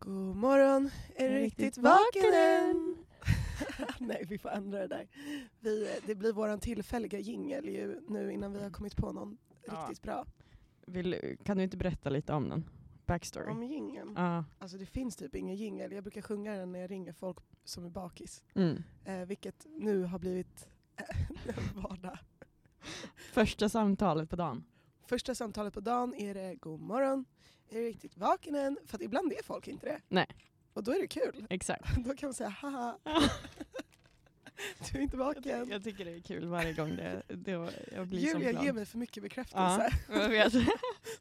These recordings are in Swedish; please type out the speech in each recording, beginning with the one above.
God morgon, är du riktigt vaken än? Nej, vi får ändra det där. Vi, det blir vår tillfälliga jingel ju nu innan vi har kommit på någon Ja. riktigt bra. Vill, kan du inte berätta lite om den? Backstory. Om jingeln. Ja. Alltså det finns typ ingen jingel. Jag brukar sjunga den när jag ringer folk som är bakis. Mm. Eh, vilket nu har blivit eh, vardag. Första samtalet på dagen. Första samtalet på dagen är det god morgon, är du riktigt vaken än? För att ibland är folk inte det. Nej. Och då är det kul. Exakt. Då kan man säga haha, du är inte Jag, vaken. jag tycker det är kul varje gång det, det jag blir som Julia glad. ger mig för mycket bekräftelse. Ja, jag vet.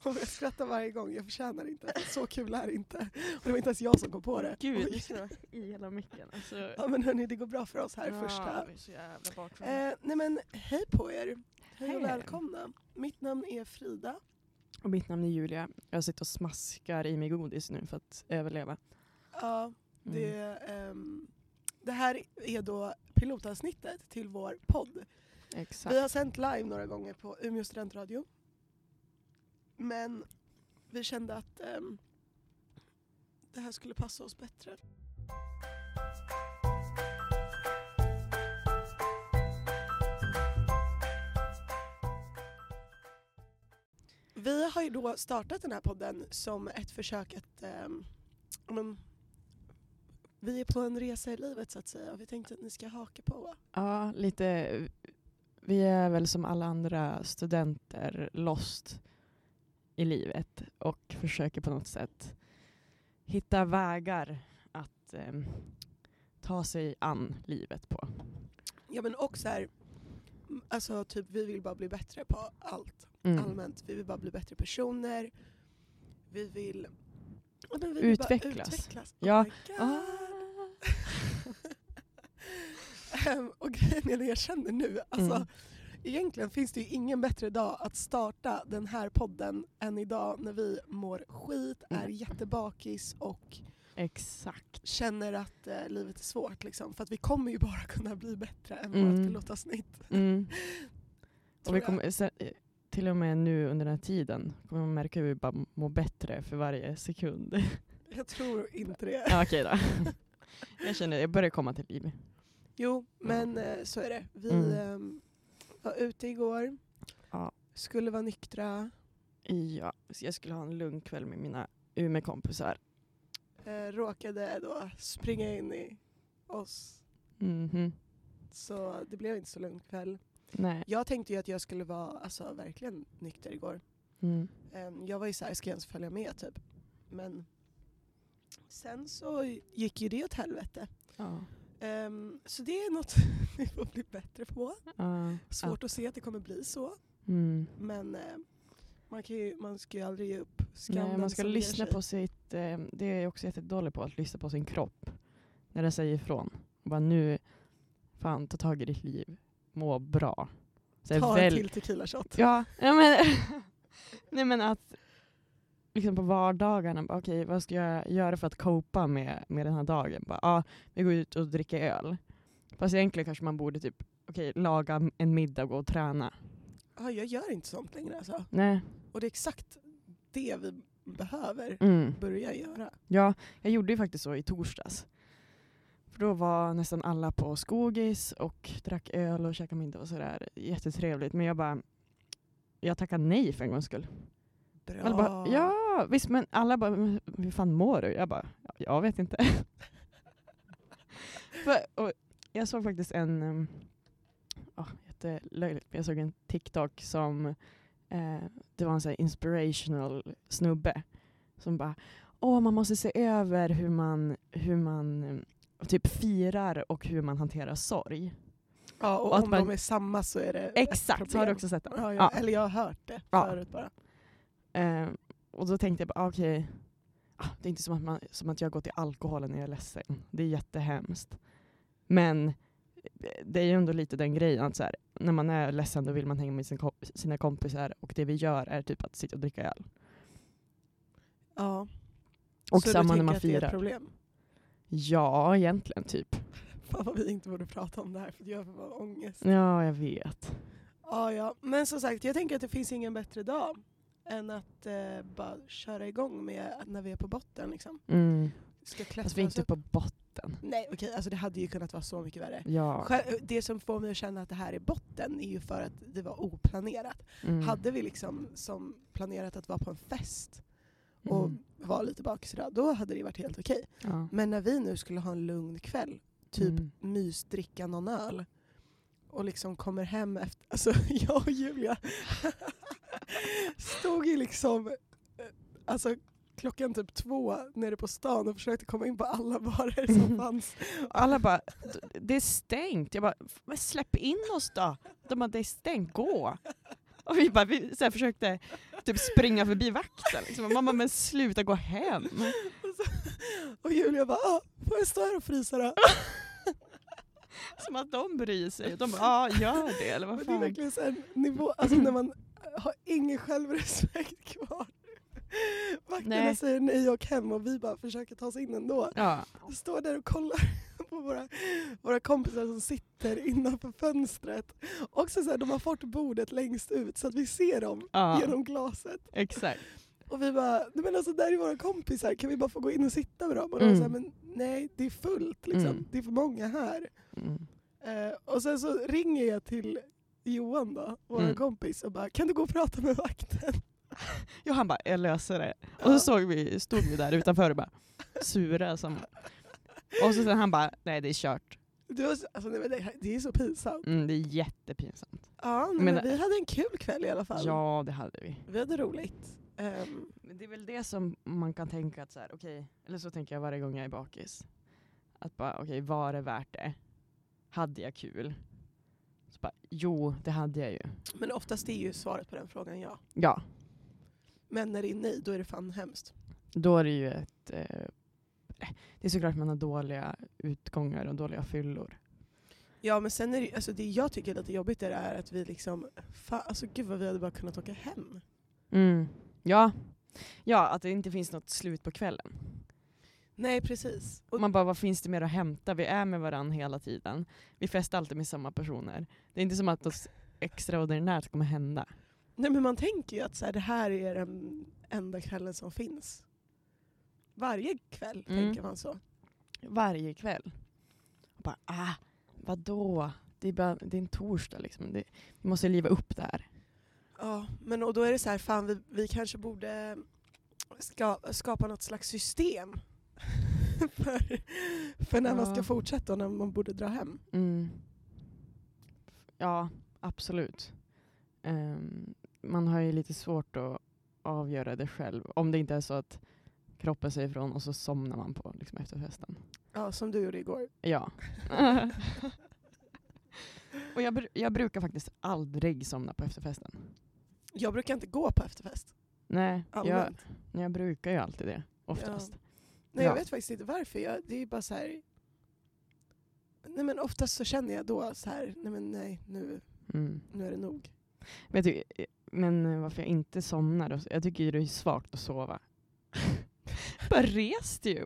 Och jag skrattar varje gång, jag förtjänar inte. Så kul är det inte. Och det var inte ens jag som kom på det. Gud, Oj. jag i hela micken. Alltså, Ja men hörni, det går bra för oss här ja, första. vi är så jävla bakfull. Eh, nej men hej på er. Hej och välkomna. Mitt namn är Frida. Och mitt namn är Julia. Jag sitter och smaskar i mig godis nu för att överleva. Ja, Mm. det, ehm, det här är då pilotavsnittet till vår podd. Exakt. Vi har sänt live några gånger på Umeå studentradio. Men vi kände att ehm, det här skulle passa oss bättre. Vi har ju då startat den här podden som ett försök att ja, men, vi är på en resa i livet så att säga och vi tänkte att ni ska haka på. Ja, lite. Vi är väl som alla andra studenter lost i livet och försöker på något sätt hitta vägar att em, ta sig an livet på. Ja men också här, alltså typ vi vill bara bli bättre på allt Mm. allmänt. Vi vill bara bli bättre personer. Vi vill, ja, vi vill Utvecklas. Utvecklas. Ja. Oh. Ah. Ehm, och grejen är det jag känner nu, alltså Mm. egentligen finns det ju ingen bättre dag att starta den här podden än idag när vi mår skit, är Mm. jättebakis och Exakt. känner att eh, livet är svårt. Liksom. För att vi kommer ju bara kunna bli bättre än Mm. vårt pilotavsnitt. Mm. Och vi kommer, till och med nu under den här tiden kommer man märka hur vi bara mår bättre för varje sekund. Jag tror inte det. ja, okej då. Jag känner jag börjar komma till liv. Jo, men eh, så är det. Vi Mm. ehm, var ute igår, Ja. skulle vara nyktra, Ja, så jag skulle ha en lugn kväll med mina Umeå-kompisar. eh, råkade då springa in i oss. Mhm. Så det blev inte så lugn kväll. Nej. Jag tänkte ju att jag skulle vara alltså, verkligen nykter igår. Mm. Ehm, jag var ju såhär, ska jag ens följa med typ? Men sen så gick ju det åt helvete. Ja. Ehm, så det är något vi får bli bättre på. Ja. Svårt att se att det kommer bli så. Mm. Men eh, man, kan ju, man ska ju aldrig ge upp Nej, man ska lyssna på sitt... Eh, det är jag också jättedålig på, att lyssna på sin kropp. När den säger ifrån. Och bara nu, fan ta tag i ditt liv. Må bra. Så Ta väl- en till tequila shot. Ja, ja men, nej men att liksom på vardagarna, okej vad ska jag göra för att copa med, med den här dagen? Bara, ja, vi går ut och dricker öl. Fast egentligen kanske man borde typ, okej, laga en middag och gå och träna. Ja, jag gör inte sånt längre alltså. Nej. Och det är exakt det vi behöver Mm. börja göra. Ja, jag gjorde ju faktiskt så i torsdags. För då var nästan alla på skogis och drack öl och käkade middag och sådär. Jättetrevligt. Men jag bara, jag tackade nej för en gångs skull. Bra. Alla bara, ja visst men alla bara, "Men hur fan mår du? Jag bara, "Ja, jag vet inte. För, jag såg faktiskt en, oh, jättelöjligt, men jag såg en TikTok som, eh, det var en sån här inspirational snubbe som bara, åh man måste se över hur man, hur man um, typ firar och hur man hanterar sorg. Ja, och, och om man- de är samma så är det Exakt, har du också sett den? Ja, Ja. ja, Eller jag har hört det Ja. förut bara. Eh, och då tänkte jag bara, ah, okej, ah, det är inte som att, man, som att jag går till alkoholen när jag är ledsen. Det är jättehemskt. Men eh, det är ju ändå lite den grejen att så här, när man är ledsen då vill man hänga med sin kom sina kompisar och det vi gör är typ att sitta och dricka öl. Ja. Och så samma du när man tänker att det är firar. ett problem? Ja, egentligen typ. Fan vad vi inte borde prata om det här för jag får bara ångest. Ja, jag vet. Ja, ja. Men som sagt, jag tänker att det finns ingen bättre dag än att eh, bara köra igång med när vi är på botten. Liksom. Mm. ska klättra vi är inte upp. på botten. Nej okej, alltså det hade ju kunnat vara så mycket värre. Ja. Det som får mig att känna att det här är botten är ju för att det var oplanerat. Mm. Hade vi liksom som planerat att vara på en fest och Mm. Vara lite bakis idag, då hade det varit helt okej. Ja. Men när vi nu skulle ha en lugn kväll, typ Mm. mysdricka någon öl och liksom kommer hem efter, alltså jag och Julia stod ju liksom eh, alltså klockan typ två nere på stan och försökte komma in på alla barer som fanns. Alla bara, "D- det är stängt. Jag bara, men släpp in oss då. De bara, det är stängt, gå. Och vi bara, vi så försökte typ springa förbi vakten. Liksom. Mamma, men sluta gå hem. Och, så, och Julia bara, ah, får jag stå här och frysa då? Som att de bryr sig. De bara, ja gör det. Eller vad Men det är fan. verkligen så här nivå, alltså när man har ingen självrespekt kvar. Vakterna Nej. säger nej och hem och vi bara försöker ta oss in ändå. Ja. Vi står där och kollar på våra, våra kompisar som sitter innanför fönstret. Också så här, de har fått bordet längst ut så att vi ser dem ja, genom glaset. exakt. Och vi bara, nej men alltså där är våra kompisar, kan vi bara få gå in och sitta med dem? Och de Mm. så här, men nej det är fullt liksom. Mm. Det är för många här. Mm. Eh, och sen så ringer jag till Johan då, vår Mm. kompis, och bara kan du gå och prata med vakten? Jo, han bara, jag löser det. Och Ja. så såg vi, stod vi där utanför och bara sura som... Och så sen han bara, nej det är kört. Det, var, alltså, nej, det, det är så pinsamt. Mm, det är jättepinsamt. Ja, Men- men vi hade en kul kväll i alla fall. Ja, det hade vi. Vi hade roligt. Men det är väl det som man kan tänka att så här, okej, eller så tänker jag varje gång jag är bakis. Att bara, okej, var det värt det? Hade jag kul? Så bara, jo, det hade jag ju. men oftast är ju svaret på den frågan ja. Ja, Men när det är nej, då är det fan hemskt. då är det ju ett... Eh, det är såklart man har dåliga utgångar och dåliga fyllor. Ja men sen är det, alltså det jag tycker är lite jobbigt är, det är att vi liksom, fa, alltså gud vad vi hade bara kunnat åka hem. Mm. Ja. ja, att det inte finns något slut på kvällen. Nej precis. Och, Man bara, vad finns det mer att hämta? Vi är med varandra hela tiden. Vi festar alltid med samma personer. Det är inte som att något extraordinärt kommer hända. Nej men man tänker ju att så här, det här är den enda kvällen som finns. Varje kväll Mm. tänker man så. Varje kväll. Och bara, ah, vadå? Det är, bara, det är en torsdag liksom. Det, vi måste liva upp det här. Ja, men och då är det så här, fan vi, vi kanske borde ska, skapa något slags system för, för när man Ja. ska fortsätta och när man borde dra hem. Mm. Ja, absolut. Ehm, man har ju lite svårt att avgöra det själv. Om det inte är så att kroppen säger ifrån och så somnar man på liksom, efter festen. Ja, som du gjorde igår. Ja. och jag, jag brukar faktiskt aldrig somna på efterfesten. Jag brukar inte gå på efterfest. Nej, jag, jag brukar ju alltid det. Oftast. Nej, jag Ja. vet faktiskt inte varför. Jag, det är bara så här. Nej men oftast så känner jag då så här, nej men nej, nu, Mm. nu är det nog. Men, jag tycker, men eh, varför jag inte somnar? Jag tycker ju det är svagt att sova. Bara res. Det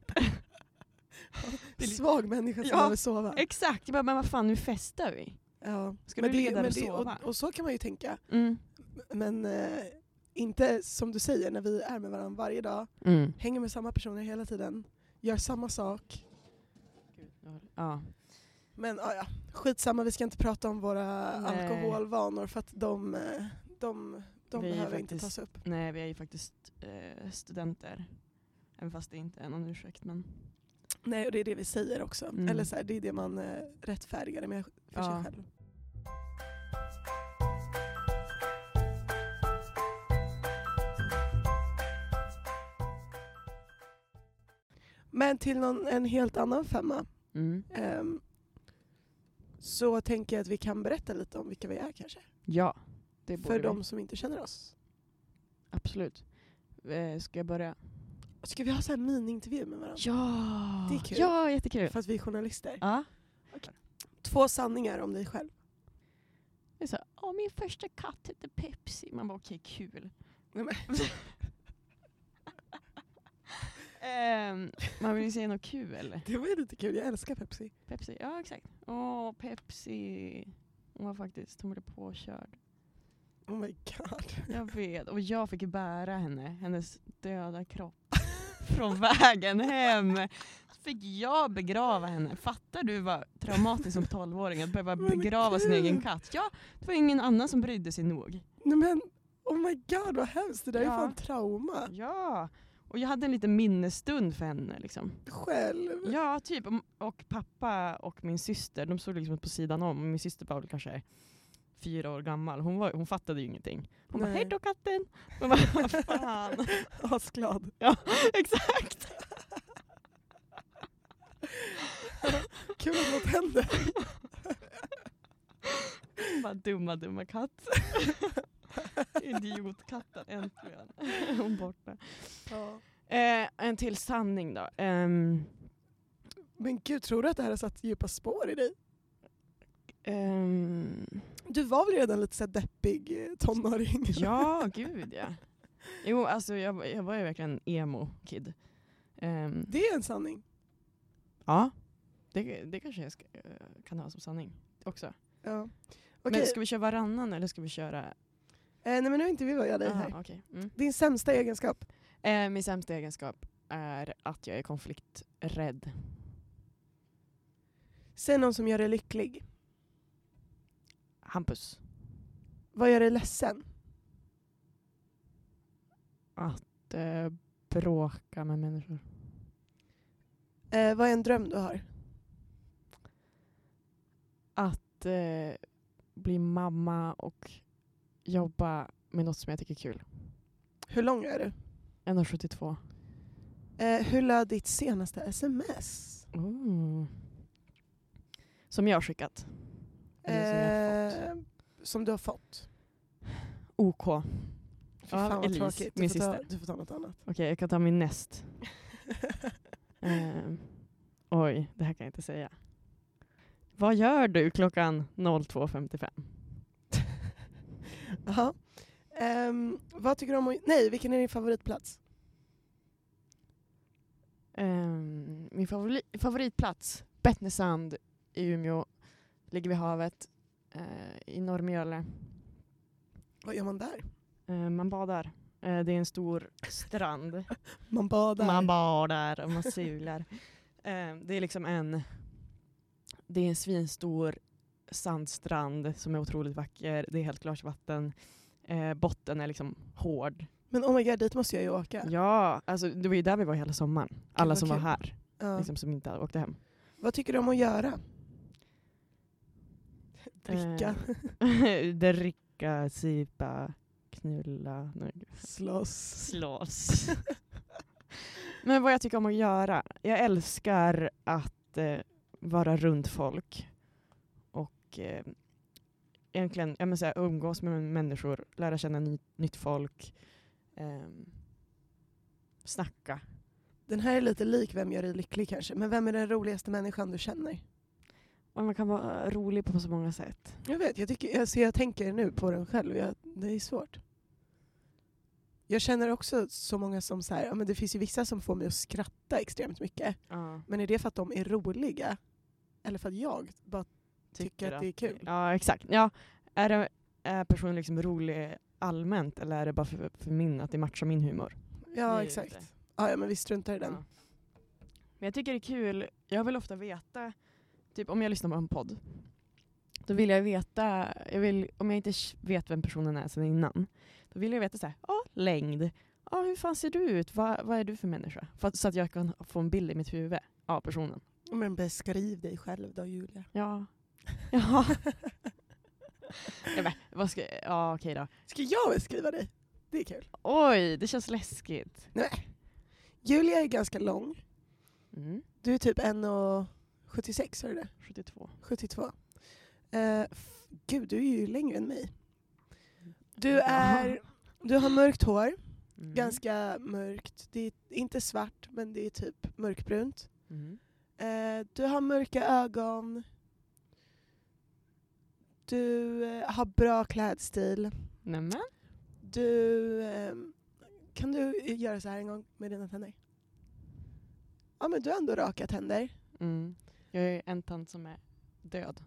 är li- Svag människa som Ja, behöver sova. Exakt, jag bara, men vad fan nu festar vi. Ja. Ska men du där men och sova? och, och så kan man ju tänka. Mm. Men eh, inte som du säger, när vi är med varandra varje dag, Mm. hänger med samma personer hela tiden, gör samma sak. Ja. Men ah, ja, skitsamma, vi ska inte prata om våra Nej. alkoholvanor för att de, eh, de, de Vi behöver inte faktiskt- tas upp. Nej, vi är ju faktiskt eh, studenter. Även fast det inte är någon ursäkt. Men... Nej, och det är det vi säger också. Mm. Eller så här, det är det man eh, rättfärdigar det med för Ja. sig själv. Men till någon, en helt annan femma. Mm. ehm, så tänker jag att vi kan berätta lite om vilka vi är kanske. Ja, det borde För vi. de som inte känner oss. Absolut. Eh, ska jag börja? Ska vi ha så här mini-intervju med varandra? Ja! Det är kul. Ja, jättekul. För att vi är journalister. Ja. Två sanningar om dig själv. Det är så, här, Åh, min första katt heter Pepsi. Man bara okej, kul. Nej, men, Ehm, man vill ju säga något kul. det var ju lite kul, jag älskar Pepsi. Pepsi, ja exakt. Åh, Pepsi. Hon var faktiskt, hon blev påkörd. Oh my god. Jag vet. Och jag fick bära henne, hennes döda kropp. från vägen hem. Så fick jag begrava henne. Fattar du vad traumatiskt som tolvåring att behöva begrava sin egen katt? Ja, det var ingen annan som brydde sig nog. Nej men oh my god vad hemskt, det där är Ja. fan trauma. Ja, och jag hade en liten minnesstund för henne. Liksom. Själv. Ja, typ. Och- Och pappa och min syster, de stod liksom på sidan om. Min syster var väl kanske fyra år gammal. Hon, var, hon fattade ju ingenting. Hon bara Nej. hej då katten. Hon bara fan. Asglad. Ja, exakt. Kul att något händer. Hon bara dumma dumma katt. Idiotkatten äntligen. Hon borta. Ja. Eh, en till sanning då. Ehm, Men gud, tror du att det här har satt djupa spår i dig? ehm, Du var väl redan lite så deppig eh, tonåring? ja, gud ja. Jo, alltså jag, jag var ju verkligen emo-kid. Ehm, Det är en sanning. ja, det, det kanske jag ska, eh, kan ha som sanning också. Ja. Okej, Men ska vi köra varannan eller ska vi köra... eh, nej men nu intervjuar jag dig Aha, här. okej. Mm. Din sämsta egenskap? Eh, min sämsta egenskap är att jag är konflikträdd. Säg någon som gör dig lycklig. Hampus. Vad gör dig ledsen? Att eh, bråka med människor. Eh, vad är en dröm du har? Att eh, bli mamma och jobba med något som jag tycker är kul. Hur lång är du? 1,72. Eh, hur löd ditt senaste sms? Mm. Som jag har skickat. Eh, som du har fått? OK. Fy Ja, fan vad Elise, tråkigt. Du min får, ta, syster. du får ta något annat. Okej, jag kan ta min näst. Ehm, oj, det här kan jag inte säga. Vad gör du klockan 02.55? Jaha. Ehm, vad tycker du om att... Nej, vilken är din favoritplats? Ehm, min favori favoritplats, Bettnesand i Umeå. Ligger vid havet eh, i Norrmjöle. Vad gör man där? Eh, man badar. Eh, det är en stor strand. Man badar. Man badar och man sular. eh, det är liksom en, det är en svinstor sandstrand som är otroligt vacker. Det är helt klart vatten. Eh, botten är liksom hård. Men oh my god, dit måste jag ju åka. Ja, alltså det var ju där vi var hela sommaren. Alla som var kul. här, Ja. liksom, som inte åkte hem. Vad tycker du om att göra? Dricka, Eh, dricka, sipa, knulla, nej, slåss. slåss. Men vad jag tycker om att göra? Jag älskar att eh, vara runt folk. Och eh, egentligen jag här, umgås med människor, lära känna ny, nytt folk. ehm, snacka. Den här är lite lik Vem gör dig lycklig kanske, men vem är den roligaste människan du känner? Man kan vara rolig på så många sätt. Jag vet, jag, tycker, alltså jag tänker nu på den själv, jag, det är svårt. Jag känner också så många som så här, ja, men det finns ju vissa som får mig att skratta extremt mycket. Men är det för att de är roliga? Eller för att jag bara tycker att det är kul? Ja, exakt. Ja, är, det, är personen liksom rolig allmänt eller är det bara för, för min, att det matchar min humor? Ja, exakt. Ja, ja, men vi struntar i den. Ja. Men jag tycker det är kul, jag vill ofta veta, typ om jag lyssnar på en podd, då vill jag veta, jag vill, om jag inte vet vem personen är sedan innan, då vill jag veta så här, ah, längd, ah, hur fan ser du ut, Va, vad är du för människa? För, så att jag kan få en bild i mitt huvud av personen. Men beskriv dig själv då Julia. Ja. Ja. men, vad ska, ja okej då. Ska jag beskriva dig? Det är kul. Oj, det känns läskigt. Nej. Julia är ganska lång. Mm. Du är typ en och 76, är det det? 72. 72. Eh, gud, du är ju längre än mig. Du, är, du har mörkt hår. Mm. Ganska mörkt. Det är inte svart, men det är typ mörkbrunt. Mm. Eh, du har mörka ögon. Du eh, har bra klädstil. Nämen. Du... Eh, kan du göra så här en gång med dina tänder? Ja, men du har ändå raka tänder. Mm. Jag är en tant som är död.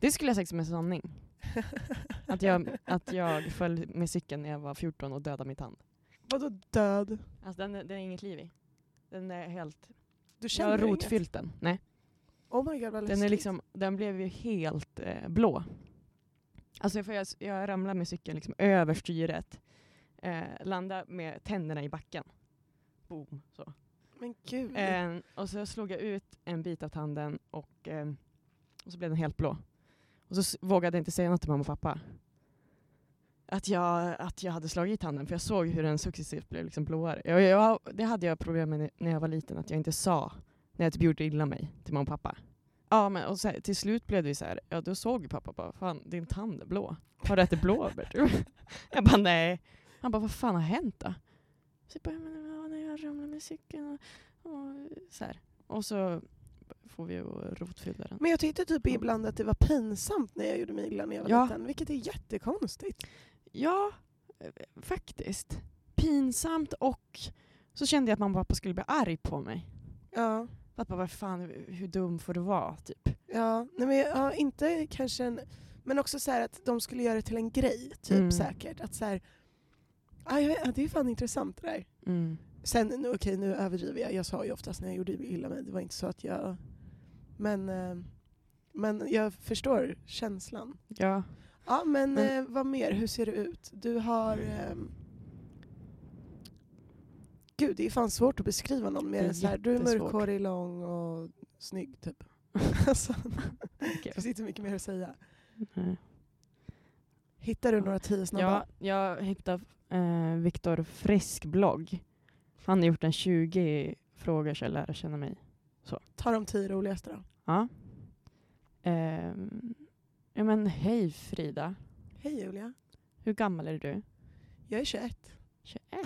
Det skulle jag sagt som en sanning. Att jag, att jag föll med cykeln när jag var 14 och dödade min tand. Vadå död? Alltså den, den är inget liv i. Den är helt... Du Jag känner har inget? rotfyllt den. Nej. Oh my god vad Den, är läskigt. liksom, den blev ju helt eh, blå. Alltså för jag, jag ramlade med cykeln liksom över styret. Eh, landade med tänderna i backen. Boom. Så. Men gud. Eh, och så slog jag ut en bit av tanden och, eh, och så blev den helt blå. Och så vågade jag inte säga något till mamma och pappa. Att jag, att jag hade slagit i tanden, för jag såg hur den successivt blev liksom blåare. Jag, jag, det hade jag problem med när jag var liten, att jag inte sa när jag typ gjorde illa mig till mamma och pappa. Ja, men och så här, till slut blev det så här, ja då såg pappa bara, fan din tand är blå. Har du ätit blåbär? jag bara nej. Han bara, vad fan har hänt då? Så jag bara, jag ramlade med cykeln och, och så här. Och så får vi rotfylla den. Men jag tyckte typ ibland att det var pinsamt när jag gjorde mig illa när jag var Ja. liten. Vilket är jättekonstigt. Ja, faktiskt. Pinsamt och så kände jag att mamma och pappa skulle bli arg på mig. Ja. Pappa, vad fan, hur, dum får du vara? Typ. Ja, nej men, ja, inte kanske en... Men också så här att de skulle göra det till en grej, typ Mm. säkert. Att så här, ja, det är fan intressant det där. Mm. Sen, nu- okej nu överdriver jag. Jag sa ju oftast när jag gjorde illa mig, det var inte så att jag... Men, eh, men jag förstår känslan. Ja. Ja men, Men- eh, vad mer? Hur ser det ut? Du har... ehm, Gud det är fan svårt att beskriva någon mer än så här. Du är mörkhårig, lång och snygg typ. alltså, det finns inte mycket mer att säga. Nej. Hittar du några tio snabba? Ja, jag hittade eh, Viktor Frisk blogg. Han har gjort en 20 frågor så jag lära känna mig. Ta de tio roligaste då. Ja. Ehm, ja men hej Frida. Hej Julia. Hur gammal är du? Jag är 21. 21.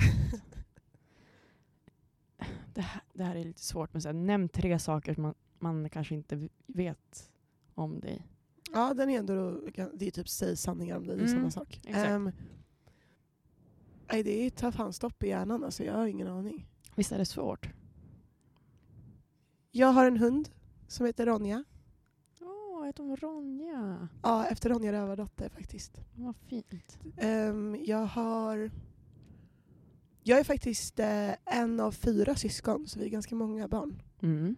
det, här, det här är lite svårt men så här, nämn tre saker som man, man kanske inte vet om dig. Ja den är ändå, det är typ säg sanningar om dig, det är Mm, samma sak. exakt. Nej det tar fan stopp i hjärnan alltså, jag har ingen aning. Visst är det svårt? Jag har en hund som heter Ronja. Åh, oh, heter hon Ronja? Ja, efter Ronja Rövardotter faktiskt. Vad fint. Ehm, jag har... Jag är faktiskt eh, en av fyra syskon, så vi är ganska många barn. Mm.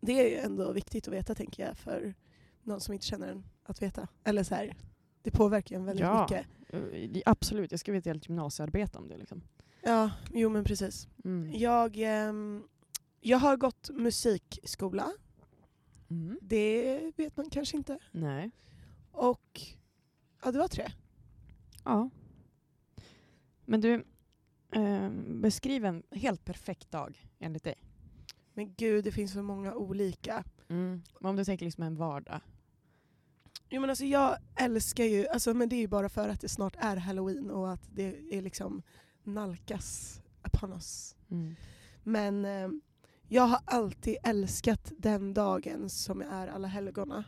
Det är ju ändå viktigt att veta, tänker jag, för någon som inte känner en att veta. Eller så här, det påverkar en väldigt Ja. mycket. Eh, Absolut, jag skrev ett helt gymnasiearbete om det. Liksom. Ja, jo men precis. Mm. Jag, ehm, jag har gått musikskola. Mm. Det vet man kanske inte. Nej. Och ja, det var tre. Ja. Men du, eh, beskriv en helt perfekt dag enligt dig. Men gud, det finns så många olika. Men Om du tänker liksom en vardag. Jo, men alltså, jag älskar ju, alltså, men det är ju bara för att det snart är halloween och att det är liksom nalkas upon us. Men eh, jag har alltid älskat den dagen som är alla helgona.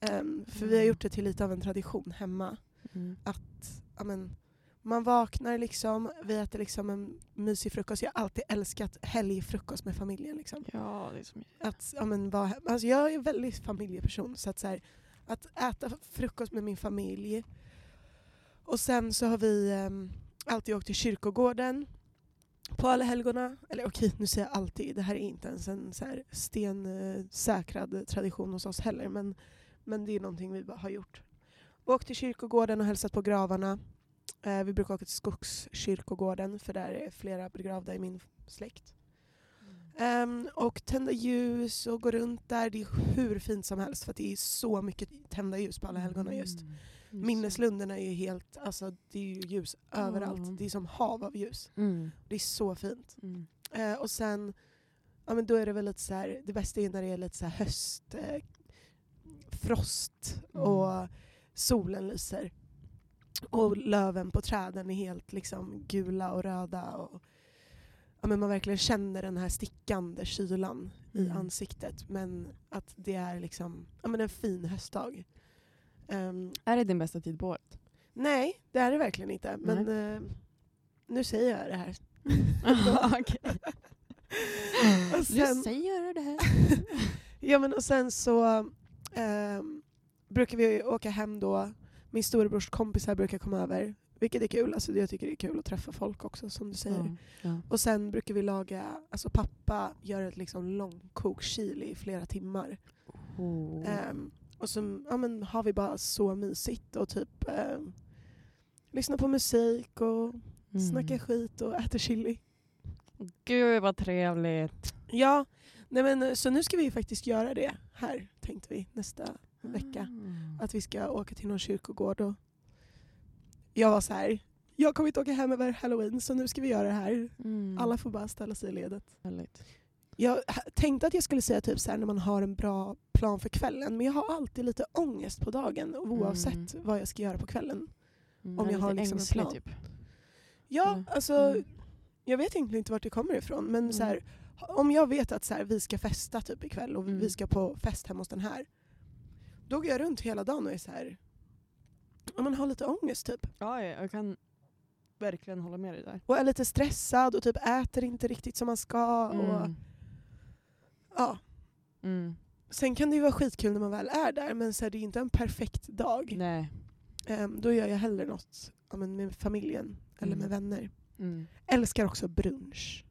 Ehm, för vi har Mm. gjort det till lite av en tradition hemma. Mm. Att ja, men, man vaknar liksom, vi äter liksom en mysig frukost. Jag har alltid älskat helgfrukost med familjen. Liksom. Ja, det är som... Att, ja, men, vara, he- alltså, jag är en väldigt familjeperson. Så att, så här, att äta frukost med min familj. Och sen så har vi ehm, alltid åkt till kyrkogården på alla helgona. Eller okej, nu säger jag alltid. Det här är inte ens en så här stensäkrad tradition hos oss heller. Men, men det är någonting vi har gjort. Åkt till kyrkogården och hälsat på gravarna. Eh, vi brukar åka till Skogskyrkogården för där är flera begravda i min släkt. Ehm, och tända ljus och gå runt där. Det är hur fint som helst för det är så mycket tända ljus på alla helgona just. Mm. Minneslunderna är ju helt, alltså det är ju ljus överallt. Mm. Det är som hav av ljus. Mm. Det är så fint. Eh, och sen, ja men då är det väl lite så här, det bästa är när det är lite så här höst, eh, frost Mm. och solen lyser. Och löven på träden är helt liksom gula och röda. Och, ja, men man verkligen känner den här stickande kylan i Mm. ansiktet. Men att det är liksom ja, men en fin höstdag. Ehm, Är det din bästa tid på året? nej, det är det verkligen inte. Men eh, nu säger jag det här. Och Du sen- säger det här. Ja men och sen så ehm, brukar vi åka hem då. Min storebrors kompisar brukar komma över. Vilket är kul. Alltså, jag tycker det är kul att träffa folk också som du säger. Ja, ja. Och sen brukar vi laga, alltså pappa gör ett liksom långkok chili i flera timmar. Oh. Ehm, och så ja, men, har vi bara så mysigt och typ um, lyssnar på musik och Mm. snackar skit och äter chili. Gud vad trevligt. Ja, nej men, så nu ska vi faktiskt göra det här tänkte vi nästa vecka. Mm. Att vi ska åka till någon kyrkogård och jag var så här. jag kommer inte åka hem över halloween så nu ska vi göra det här. Mm. Alla får bara ställa sig i ledet. Väldigt. Jag tänkte att jag skulle säga typ så här när man har en bra plan för kvällen men jag har alltid lite ångest på dagen oavsett Mm. vad jag ska göra på kvällen. Mm, Om jag har liksom en ängslig, plan. Typ. Ja, Mm. alltså Mm. jag vet egentligen inte vart det kommer ifrån men Mm. så här, om jag vet att så här, vi ska festa typ ikväll och Mm. vi ska på fest hemma hos den här. Då går jag runt hela dagen och är så här. Om man har lite ångest typ. Ja, ja, jag kan verkligen hålla med dig där. Och är lite stressad och typ äter inte riktigt som man ska. Och, Mm. ja. Mm. Sen kan det ju vara skitkul när man väl är där men så här, det är ju inte en perfekt dag. Nej. Ehm, då gör jag hellre något ja, med familjen eller Mm. med vänner. Mm. Älskar också brunch.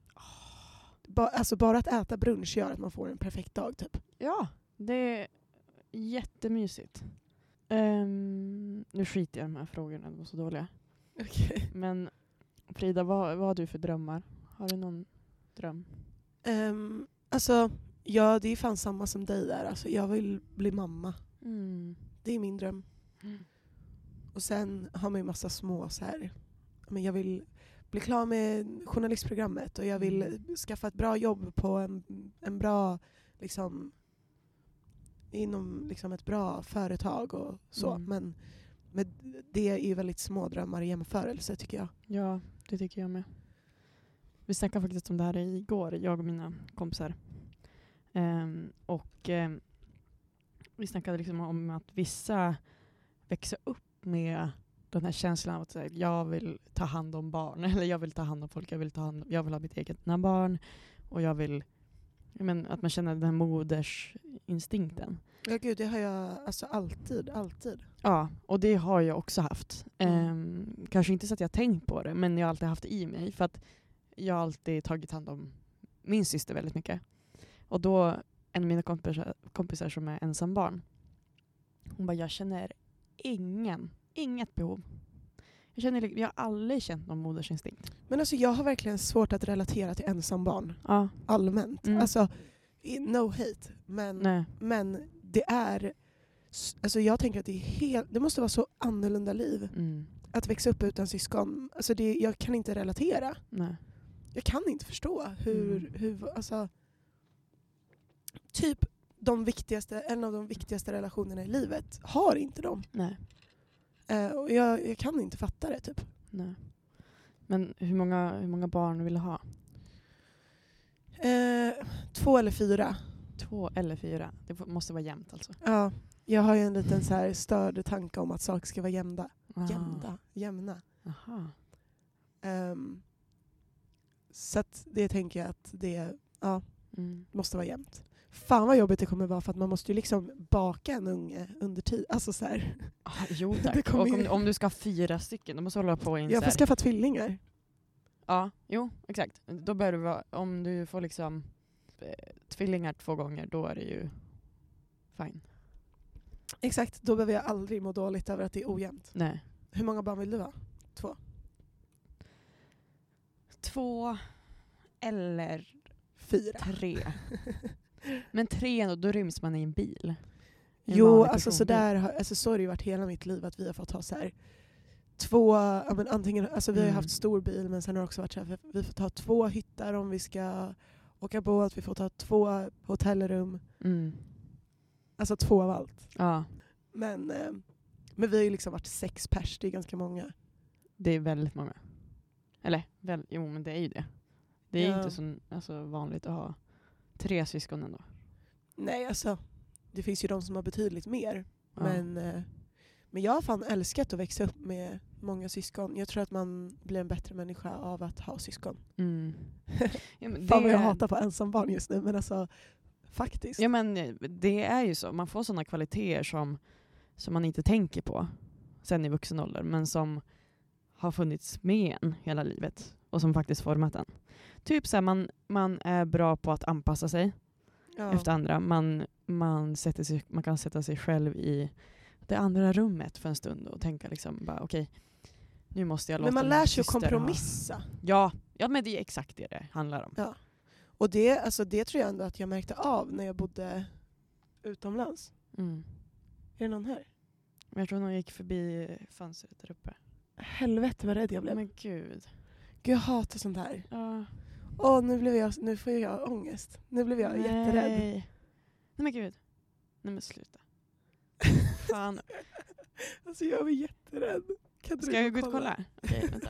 Ba, alltså bara att äta brunch gör att man får en perfekt dag typ. Ja, det är jättemysigt. Ehm, nu skiter jag i de här frågorna, de var så dåliga. Okay. Men Frida, vad, vad har du för drömmar? Har du någon dröm? Um, alltså, ja det är fan samma som dig där. Alltså, jag vill bli mamma. Mm. Det är min dröm. Och sen har man ju massa små så här. Men jag vill bli klar med journalistprogrammet och jag vill Mm. skaffa ett bra jobb på en, en bra, liksom, inom liksom ett bra företag och så. Mm. Men, men det är ju väldigt små drömmar i jämförelse tycker jag. Ja, det tycker jag med. Vi snackade faktiskt om det här igår, jag och mina kompisar. Um, och um, vi snackade liksom om att vissa växer upp med den här känslan av att här, jag vill ta hand om barn, eller jag vill ta hand om folk, jag vill, ta hand, jag vill ha mitt eget barn och jag vill men, att man känner den här modersinstinkten. Ja gud, det har jag alltså alltid, alltid. Ja, och det har jag också haft. Mm. Ehm, kanske inte så att jag tänkt på det, men jag har alltid haft det i mig. För att jag har alltid tagit hand om min syster väldigt mycket. Och då, en av mina kompisar, kompisar som är ensam barn, hon bara, jag känner ingen, inget behov. Jag, känner, li- jag har aldrig känt någon modersinstinkt. Men alltså jag har verkligen svårt att relatera till ensambarn Ja, allmänt. Mm. Alltså, no hate, men, nej. men det är... Alltså jag tänker att det, är helt, det måste vara så annorlunda liv Mm, att växa upp utan syskon. Alltså det, jag kan inte relatera. nej. Jag kan inte förstå hur... Mm. hur alltså, typ de viktigaste, en av de viktigaste relationerna i livet har inte de. nej. Eh, och jag, jag kan inte fatta det typ. nej. Men hur många, hur många barn vill du ha? Eh, två eller fyra. Två eller fyra? Det måste vara jämnt alltså. Ja, jag har ju en liten så här störd tanke om att saker ska vara jämna. Ah. Jämna, jämna. Aha. Ehm, så det tänker jag att det ja, Mm. måste vara jämnt. Fan vad jobbigt det kommer vara för att man måste ju liksom baka en unge under tid. Alltså så här, Ah, jo tack. Och om, om du ska ha fyra stycken, då måste du hålla på in jag får skaffa tvillingar. Ja, jo exakt. Då bör du vara, om du får liksom eh, tvillingar två gånger, då är det ju fine. Exakt, då behöver jag aldrig må dåligt över att det är ojämnt. Nej. Hur många barn vill du ha? Två? Två eller Fyra? tre. Men tre, då, då ryms man i en bil. En Jo, alltså, så, personbil. där, har- alltså så har det ju varit hela mitt liv att vi har fått ha så här två, ja, men antingen, alltså vi har ju Mm. haft stor bil men sen har det också varit så här, vi- vi får ta två hyttar om vi ska åka båt, vi får ta två hotellrum, Mm. alltså två av allt. Ja, Men, eh, men vi har ju liksom varit sex pers, det är ganska många. det är väldigt många. Eller, väl, jo men det är ju det. Det är Ja. inte så alltså, vanligt att ha tre syskon ändå. Nej alltså, det finns ju de som har betydligt mer. Ja. Men, eh, men jag har fan älskat att växa upp med många syskon. Jag tror att man blir en bättre människa av att ha syskon. Mm. Ja, men Fan vad jag det- hatar på ensambarn just nu men alltså faktiskt. Ja men eh, det är ju så, man får sådana kvaliteter som, som man inte tänker på sen i vuxen ålder, men som har funnits med en hela livet och som faktiskt format en. Typ så här, man, man är bra på att anpassa sig Ja. efter andra. Man, man, sätter sig, man kan sätta sig själv i det andra rummet för en stund och tänka liksom bara okej, nu måste jag låta Men man lär sig att syster ha- kompromissa. Ja, ja, men det är exakt det det handlar om. Ja. Och det, alltså, det tror jag ändå att jag märkte av när jag bodde utomlands. Mm. Är det någon här? Jag tror någon gick förbi fönstret där uppe. Helvete vad rädd jag blev. Men gud. Gud jag hatar sånt här. Ja. Åh nu, blev jag, nu får jag ångest. Nu blev jag jätterädd. Nej. Nej men gud. Nej men sluta. Fan. Alltså jag var jätterädd. Kan Ska du jag gå ut och kolla? Okej, vänta.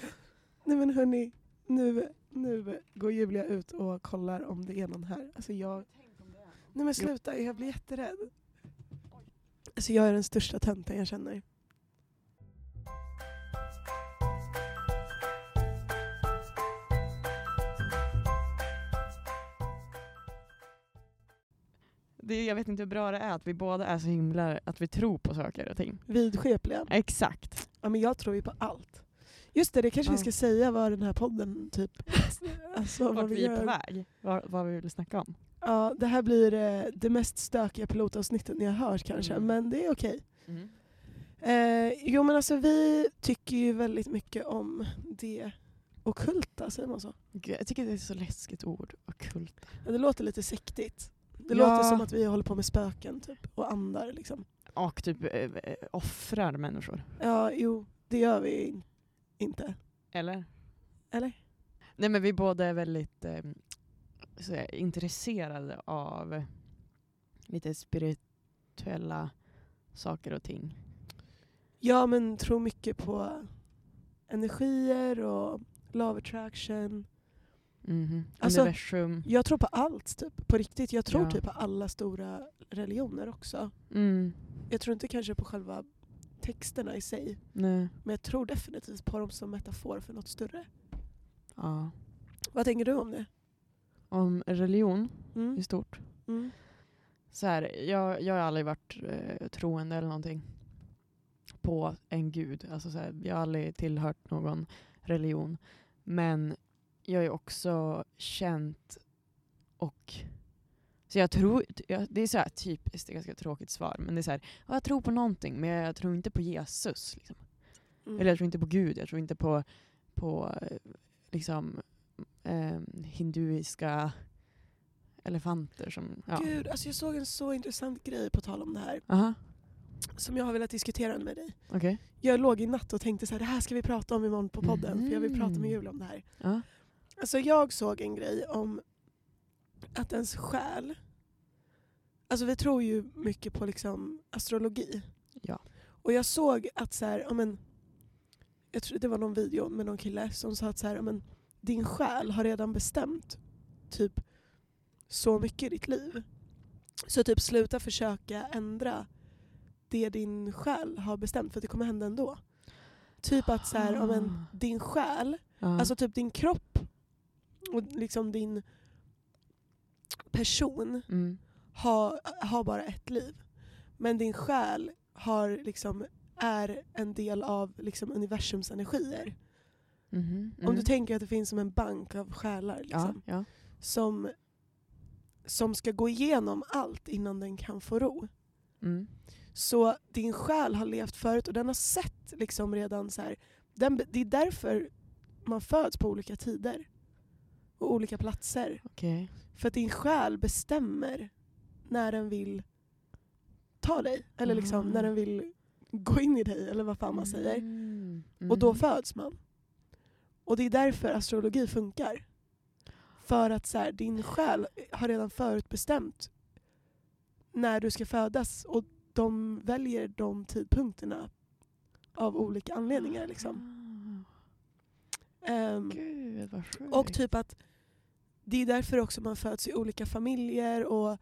Nej men hörni, nu, nu går Julia ut och kollar om det är någon här. Alltså jag... Nej men sluta, jag blir jätterädd. Alltså jag är den största tönten jag känner. Det, jag vet inte hur bra det är att vi båda är så himla, att vi tror på saker och ting. Vidskepliga. Exakt. Ja men jag tror ju på allt. Just det, det kanske vi Ja. ska säga vad den här podden typ... Alltså vad Vart vi vi är gör. på väg. Vad, vad vi vill snacka om. Ja, det här blir eh, det mest stökiga pilotavsnittet ni har hört kanske, Mm. men det är okej. Mm. Eh, jo men alltså vi tycker ju väldigt mycket om det ockulta, säger man så? Gud, Jag tycker det är ett så läskigt ord. Ockult. Ja, Det låter lite sektigt. Det Ja. låter som att vi håller på med spöken typ, och andar. Liksom. Och typ eh, eh, offrar människor. Ja, jo, det gör vi in- inte. Eller? Eller? Nej men vi båda är väldigt eh, här, intresserade av lite spirituella saker och ting. Ja, men tror mycket på energier och love attraction. Mhm. Alltså-. Jag tror på allt, typ. på riktigt. Jag tror Ja. typ på alla stora religioner också. Mm. Jag tror inte kanske på själva texterna i sig, Nej. men jag tror definitivt på dem som metafor för något större. Ja. Vad tänker du om det? Om religion Mm. i stort. Mm. Så här, jag, jag har aldrig varit eh, troende eller någonting på en gud. Alltså så här, jag har aldrig tillhört någon religion. Men jag har ju också känt och så jag tror, det är så här typiskt, är ganska tråkigt svar, men det är så här, ja, jag tror på någonting men jag tror inte på Jesus. Liksom. Mm. Eller jag tror inte på Gud, jag tror inte på, på liksom eh, hinduiska elefanter som... Ja. Gud, alltså jag såg en så intressant grej på tal om det här, Aha, som jag har velat diskutera med dig. okej. Jag låg i natt och tänkte så här, det här ska vi prata om imorgon på podden, för jag vill prata med Mm. Julia om det här. Ja. Alltså jag såg en grej om att ens själ, alltså vi tror ju mycket på liksom astrologi. Ja. Och jag såg att så här, ja, men, jag tror det var någon video med någon kille som sa att så här, ja, men, din själ har redan bestämt typ så mycket i ditt liv. Så typ sluta försöka ändra det din själ har bestämt för det kommer hända ändå. Typ att så här, ja, men, Ah. din själ Ja. Alltså typ din kropp och liksom din person mm. har, har bara ett liv. Men din själ har liksom, är en del av liksom universums energier. Mhm, Om du mm. tänker att det finns som en bank av själar Ja, liksom, ja. som, som ska gå igenom allt innan den kan få ro. Mm. Så din själ har levt förut och den har sett liksom redan så här, den, det är därför man föds på olika tider och olika platser. Okej. För att din själ bestämmer när den vill ta dig. Eller liksom Ah. när den vill gå in i dig, eller vad fan man säger. Mm. Och då Mhm. föds man. Och det är därför astrologi funkar. För att så här, din själ har redan förutbestämt när du ska födas. Och de väljer de tidpunkterna av olika anledningar. Liksom. Ah. Gud. Och typ att det är därför också man föds i olika familjer och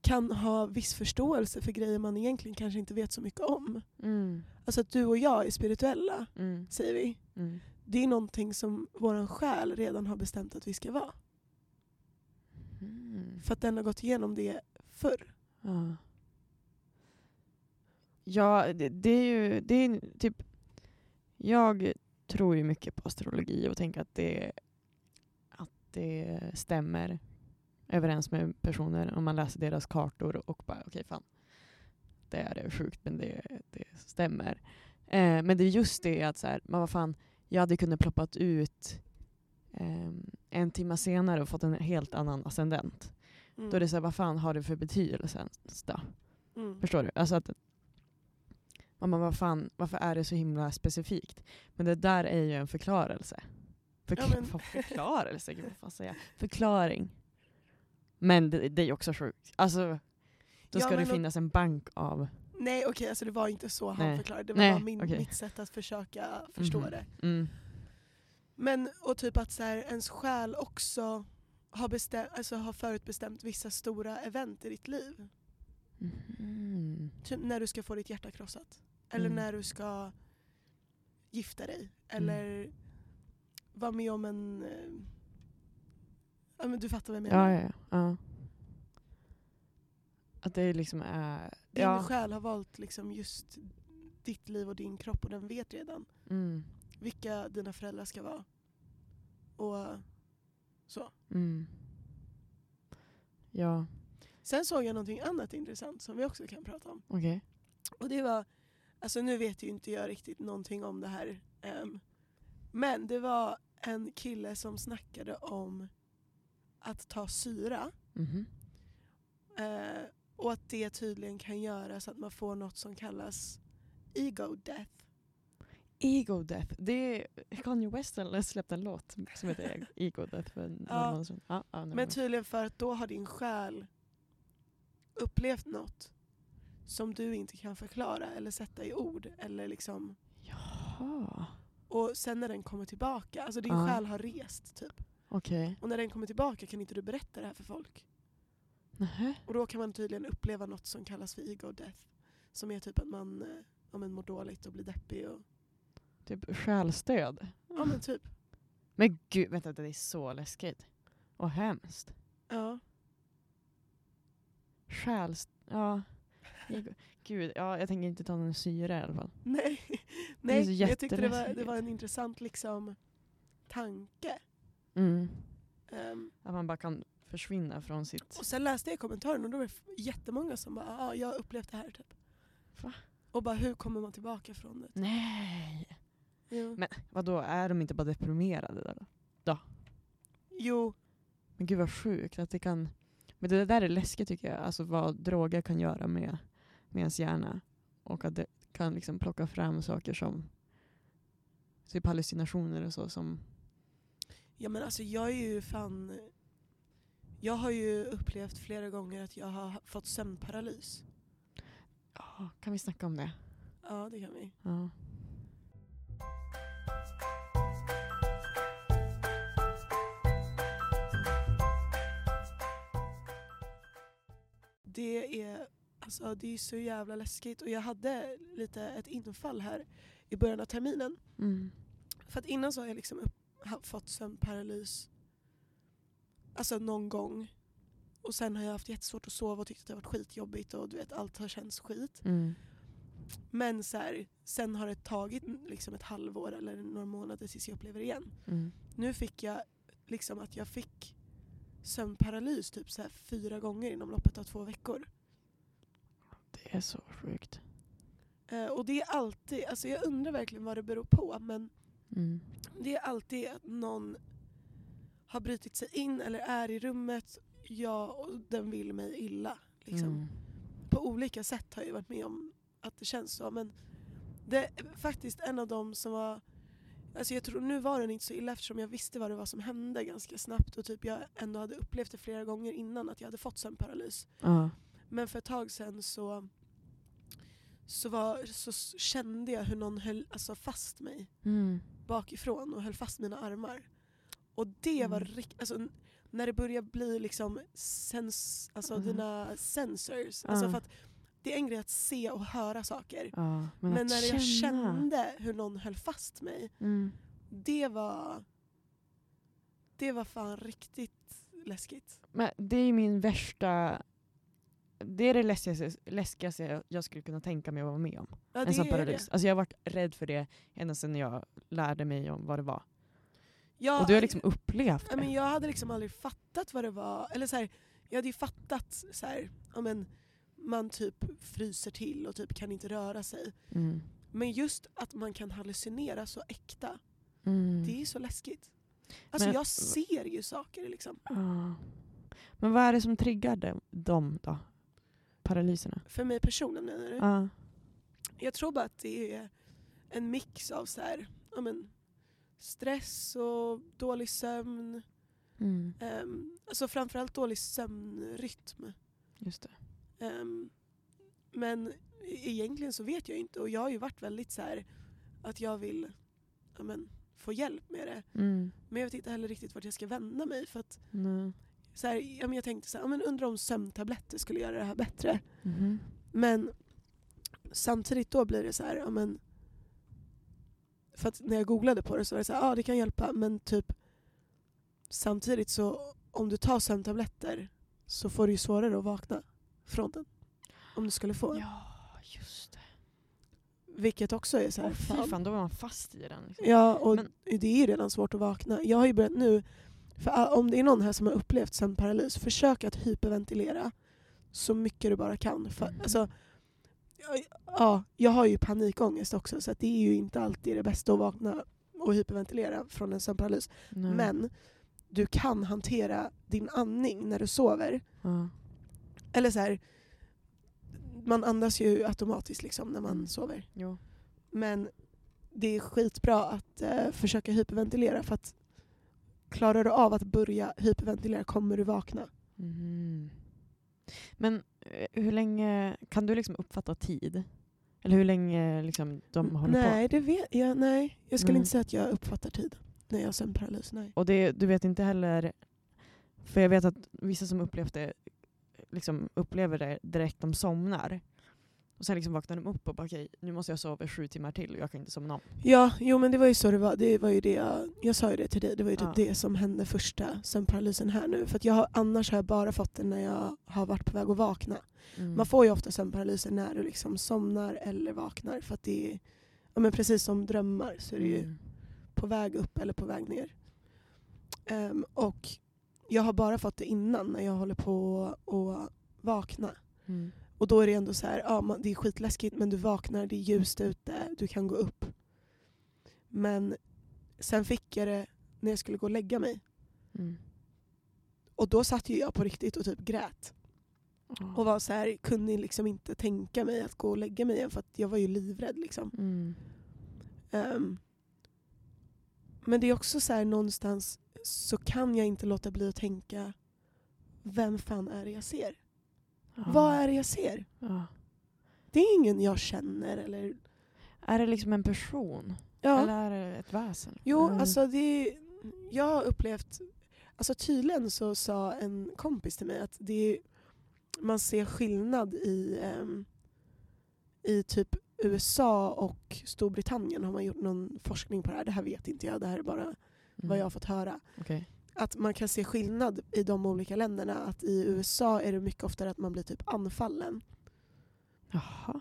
kan ha viss förståelse för grejer man egentligen kanske inte vet så mycket om. Mm. Alltså att du och jag är spirituella, Mm. säger vi. Mm. Det är någonting som vår själ redan har bestämt att vi ska vara. Mm. För att den har gått igenom det förr. Ja. Ja, det, det är ju det är typ... Jag tror ju mycket på astrologi och tänker att det, det stämmer överens med personer om man läser deras kartor och bara okej okay, fan. Det är sjukt men det, det stämmer. Eh, men det är just det att så här, man vad fan, jag hade kunnat ploppat ut eh, en timme senare och fått en helt annan ascendent. Mm. Då är det så här, vad fan har det för betydelse då? Mm. Förstår du? Alltså att, man vad fan, varför är det så himla specifikt? Men det där är ju en förklarelse. Förkla ja, men... Förklarelse? Gud, vad fan säger jag? Förklaring. Men det, det är också sjukt. Alltså, då ska ja, det finnas en bank av... Nej okej, okay, alltså det var inte så han förklarade. Det var Nej, bara min, okay. mitt sätt att försöka förstå mm. det. Mm. Men och typ att så här, ens själ också har, bestäm, alltså har förutbestämt vissa stora event i ditt liv. Mm. Typ när du ska få ditt hjärta krossat. Eller mm. när du ska gifta dig. Eller vara med om en... Eh, ja, men du fattar vad jag menar. Ja, ja, ja. Att det liksom är... Din ja. själ har valt liksom just ditt liv och din kropp och den vet redan mm. vilka dina föräldrar ska vara. Och så. Mm. Ja. Sen såg jag någonting annat intressant som vi också kan prata om. Okay. Och det var, alltså nu vet ju inte jag riktigt någonting om det här. Um, men det var en kille som snackade om att ta syra. Mm -hmm. uh, och att det tydligen kan göra så att man får något som kallas ego death. Ego Death. Det är Kanye West har släppt en låt som heter Ego Death för ja. Ja, ja, Men tydligen för att då har din själ upplevt något som du inte kan förklara eller sätta i ord. Eller liksom... Jaha. Och sen när den kommer tillbaka, alltså din ja. själ har rest typ. Okay. Och när den kommer tillbaka kan inte du berätta det här för folk. Nähä. Och då kan man tydligen uppleva något som kallas för ego death. Som är typ att man, eh, ja, man mår dåligt och blir deppig. Och... Typ själstöd? Ja men typ. Men gud, vänta det är så läskigt. Och hemskt. Ja. Själs... Ja. Gud, ja, jag tänker inte ta någon syra i alla fall. Nej, Nej jag tyckte det var, det var en intressant liksom, tanke. Mm. Um, att man bara kan försvinna från sitt... Och sen läste jag kommentaren och då var det jättemånga som bara ah, “jag har upplevt det här” typ. Va? Och bara hur kommer man tillbaka från det? Nej! Jo. Men vad då är de inte bara deprimerade då? då? Jo. Men gud vad sjukt att det kan... Men det där är läskigt tycker jag, alltså vad droger kan göra med, med ens hjärna. Och att det kan liksom plocka fram saker som typ hallucinationer och så som... Ja men alltså jag är ju fan... Jag har ju upplevt flera gånger att jag har fått sömnparalys. Ja, kan vi snacka om det? Ja det kan vi. Ja. det är, alltså, det är så jävla läskigt. Och jag hade lite ett infall här i början av terminen. Mm. För att innan så har jag liksom upp, fått sömnparalys alltså någon gång. Och sen har jag haft jättesvårt att sova och tyckt att det har varit skitjobbigt och du vet allt har känts skit. Mm. Men så här, sen har det tagit liksom ett halvår eller några månader tills jag upplever det igen. Mm. Nu fick jag liksom att jag fick sömnparalys typ så här fyra gånger inom loppet av två veckor. Det är så sjukt. Eh, och det är alltid, alltså jag undrar verkligen vad det beror på men mm. det är alltid att någon har brutit sig in eller är i rummet, ja och den vill mig illa. Liksom. Mm. På olika sätt har jag varit med om att det känns så men det är faktiskt en av dem som var Alltså jag tror nu var den inte så illa eftersom jag visste vad det var som hände ganska snabbt och typ jag ändå hade upplevt det flera gånger innan att jag hade fått sömnparalys. Uh. Men för ett tag sedan så, så, var, så kände jag hur någon höll alltså, fast mig mm. bakifrån och höll fast mina armar. Och det mm. var riktigt, alltså, när det börjar bli liksom sens, alltså uh. dina sensors. Alltså för att det är en grej att se och höra saker. Ja, men, men när jag kände hur någon höll fast mig, mm. det var det var fan riktigt läskigt. Men det är min värsta det är det läskigaste, läskigaste jag skulle kunna tänka mig att vara med om. Ja, en sån paralys. Alltså jag har varit rädd för det ända sedan jag lärde mig om vad det var. Ja, och du har liksom upplevt det. men jag hade liksom aldrig fattat vad det var. Eller så här, jag hade ju fattat så här, men, man typ fryser till och typ kan inte röra sig. Mm. Men just att man kan hallucinera så äkta, Mm. det är så läskigt. Alltså Men- jag ser ju saker liksom. Ja. Men vad är det som triggar dem, dem då? Paralyserna? För mig personligen menar du? Ja. Jag tror bara att det är en mix av så här, ja, men, stress och dålig sömn. Mm. Um, alltså framförallt dålig sömnrytm. Just det. Ehm, men e- egentligen så vet jag inte och jag har ju varit väldigt så här att jag vill ja, men, få hjälp med det. Mm. Men jag vet inte heller riktigt vart jag ska vända mig. För att, Nej. Så här, ja, men jag tänkte så här, ja, men undrar om sömntabletter skulle göra det här bättre. Mhm. Men samtidigt då blir det så här, ja, men, för att när jag googlade på det så var det så här, ja det kan hjälpa men typ samtidigt så om du tar sömntabletter så får du ju svårare att vakna från den. Om du skulle få en. Ja, just det. Vilket också är så här, fy fan. fan, då var man fast i den. Liksom. Ja, och Men- det är ju redan svårt att vakna. Jag har ju börjat nu, för a- om det är någon här som har upplevt sömnparalys, försök att hyperventilera så mycket du bara kan. För, Mm. alltså, ja, ja, jag har ju panikångest också så det är ju inte alltid det bästa att vakna och hyperventilera från en sömnparalys. Nej. Men du kan hantera din andning när du sover. Ja. Eller så här, man andas ju automatiskt liksom när man Mm. sover. Jo. Men det är skitbra att eh, försöka hyperventilera för att klarar du av att börja hyperventilera kommer du vakna. Mhm. Men eh, hur länge, kan du liksom uppfatta tid? Eller hur länge liksom de håller nej, på? det vet jag. Nej, jag skulle Nej. inte säga att jag uppfattar tid när jag har sömnparalys. Nej. Och det, du vet inte heller, för jag vet att vissa som upplevt det, liksom upplever det direkt de somnar. Och sen liksom vaknar de upp och bara okej, nu måste jag sova sju timmar till och jag kan inte somna om. Ja, jo men det var ju så det var. Det var ju det jag, jag sa ju det till dig, det var ju typ Ja. det som hände första sömnparalysen här nu. För att jag har, annars har jag bara fått det när jag har varit på väg att vakna. Mm. Man får ju ofta sömnparalyser när du liksom somnar eller vaknar för att det är ja, men precis som drömmar så är det ju Mm. på väg upp eller på väg ner. Ehm, och jag har bara fått det innan när jag håller på att vakna. Mm. Och då är det ändå så här, ja, man, det är skitläskigt men du vaknar, det är ljust ute, du kan gå upp. Men sen fick jag det när jag skulle gå och lägga mig. Mm. Och då satt ju jag på riktigt och typ grät. Ja. Och var så här, kunde liksom inte tänka mig att gå och lägga mig igen för att jag var ju livrädd. Liksom. Mm. Ehm, men det är också så här någonstans så kan jag inte låta bli att tänka vem fan är det jag ser? Ja. Vad är det jag ser? Ja. Det är ingen jag känner eller... Är det liksom en person? Ja. Eller är det ett väsen? Jo, Eller- alltså det jag har upplevt... Alltså tydligen så sa en kompis till mig att det är, man ser skillnad i, ehm, i typ USA och Storbritannien har man gjort någon forskning på det här. Det här vet inte jag, det här är bara Mm. vad jag har fått höra. Okej. Att man kan se skillnad i de olika länderna. Att i USA är det mycket oftare att man blir typ anfallen.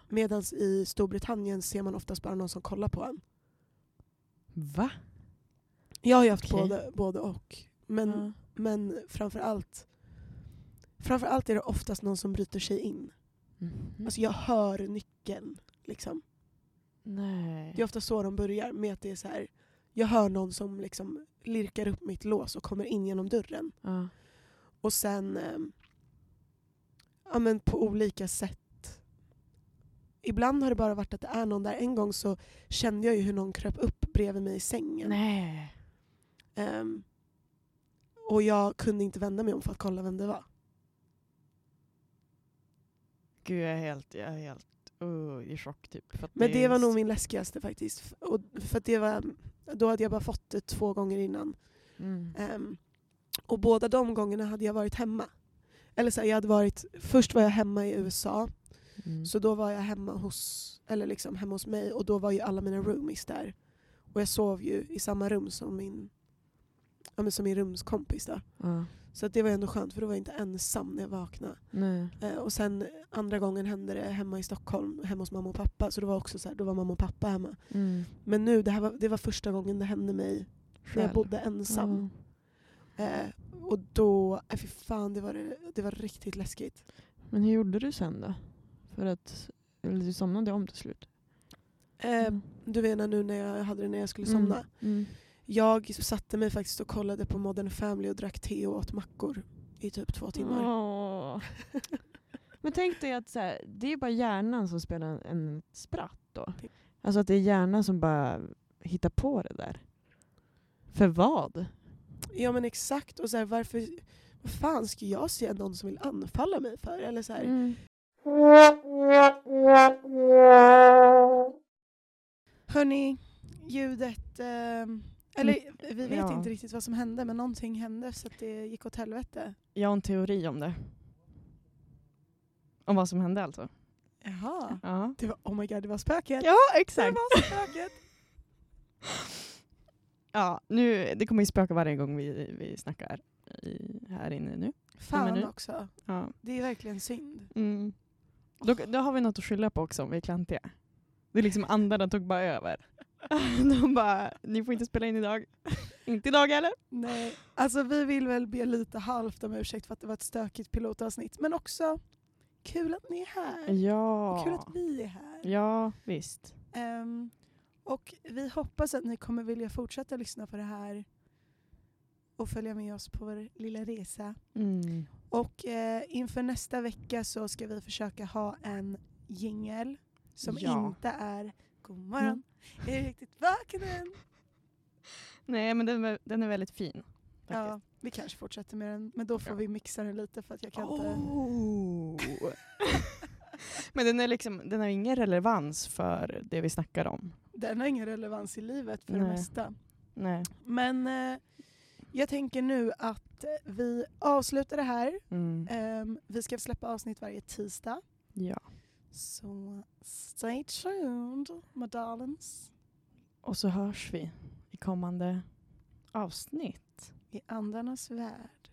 Medan i Storbritannien ser man oftast bara någon som kollar på en. Va? Jag har ju haft Okej. både, både och. Men, Ja. men framför allt Framför allt är det oftast någon som bryter sig in. Mhm. Alltså jag hör nyckeln. Liksom. Nej. Det är ofta så de börjar. Med att det är så här, jag hör någon som liksom lirkar upp mitt lås och kommer in genom dörren. Ja. Och sen ehm, ja, men på olika sätt. Ibland har det bara varit att det är någon där. En gång så kände jag ju hur någon kröp upp bredvid mig i sängen. Nej. Ehm, och jag kunde inte vända mig om för att kolla vem det var. Gud jag är helt, jag är helt uh, i chock typ. Men det är var nog s- min läskigaste faktiskt. Och för det var, då hade jag bara fått det två gånger innan. Mm. Ehm, och båda de gångerna hade jag varit hemma. Eller så här, jag hade varit, först var jag hemma i USA. Mm. Så då var jag hemma hos, eller liksom hemma hos mig och då var ju alla mina roomies där. Och jag sov ju i samma rum som min, ja, men som min rumskompis. Då. Ja. Så att det var ändå skönt för då var jag inte ensam när jag vaknade. Eh, och sen andra gången hände det hemma i Stockholm, hemma hos mamma och pappa. Så det var också så här, då var mamma och pappa hemma. Mm. Men nu, det, här var, det var första gången det hände mig Själv. när jag bodde ensam. Mm. Eh, och då, äh, fy fan det var, det var riktigt läskigt. Men hur gjorde du sen då? För att, eller du somnade om till slut? Eh, mm. Du menar nu när jag hade det när jag skulle mm. somna? Mm. Jag satte mig faktiskt och kollade på Modern Family och drack te och åt mackor i typ två timmar. Oh. Men tänk dig att så här, det är bara hjärnan som spelar en spratt då. Alltså att det är hjärnan som bara hittar på det där. För vad? Ja men exakt. Och så här, varför, vad fan ska jag se någon som vill anfalla mig för? Eller så mm. Hörni, ljudet... Eh, eller mm, vi vet ja. inte riktigt vad som hände men någonting hände så att det gick åt helvete. Jag har en teori om det. Om vad som hände alltså. Jaha. Ja. Det var, oh my god, det var spöket. Ja, exakt. Det var spöket. ja, nu, det kommer ju spöka varje gång vi, vi snackar i, här inne nu. Fan nu. också. Ja. Det är verkligen synd. Mm. Då, då har vi något att skylla på också om vi är klantiga. Det är liksom andarna tog bara över. De bara, ni får inte spela in idag. inte idag heller. Nej, alltså vi vill väl be lite halvt om ursäkt för att det var ett stökigt pilotavsnitt. Men också kul att ni är här. Ja. Och kul att vi är här. Ja, visst. Um, och vi hoppas att ni kommer vilja fortsätta lyssna på det här och följa med oss på vår lilla resa. Mm. Och eh, inför nästa vecka så ska vi försöka ha en jingel som ja. inte är God morgon. Är du riktigt vaken än? Nej men den, den är väldigt fin. Faktiskt. Ja, vi kanske fortsätter med den, men då får ja. vi mixa den lite för att jag kan oh. inte... men den, är liksom, den har ingen relevans för det vi snackar om. Den har ingen relevans i livet för Nej. det mesta. Nej. Men eh, jag tänker nu att vi avslutar det här. Mm. Um, vi ska släppa avsnitt varje tisdag. Ja. Så stay tuned, my darlings. Och så hörs vi i kommande avsnitt. I andarnas värld.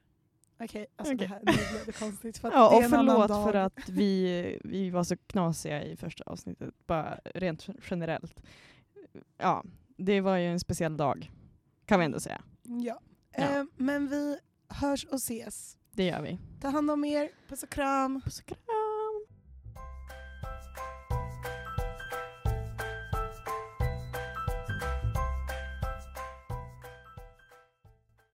Okej, okay, alltså okay. det här nu blev det konstigt. För ja, och förlåt för att vi, vi var så knasiga i första avsnittet, bara rent generellt. Ja, det var ju en speciell dag, kan vi ändå säga. Ja, ja. Eh, men vi hörs och ses. Det gör vi. Ta hand om er, puss och kram. Puss och kram.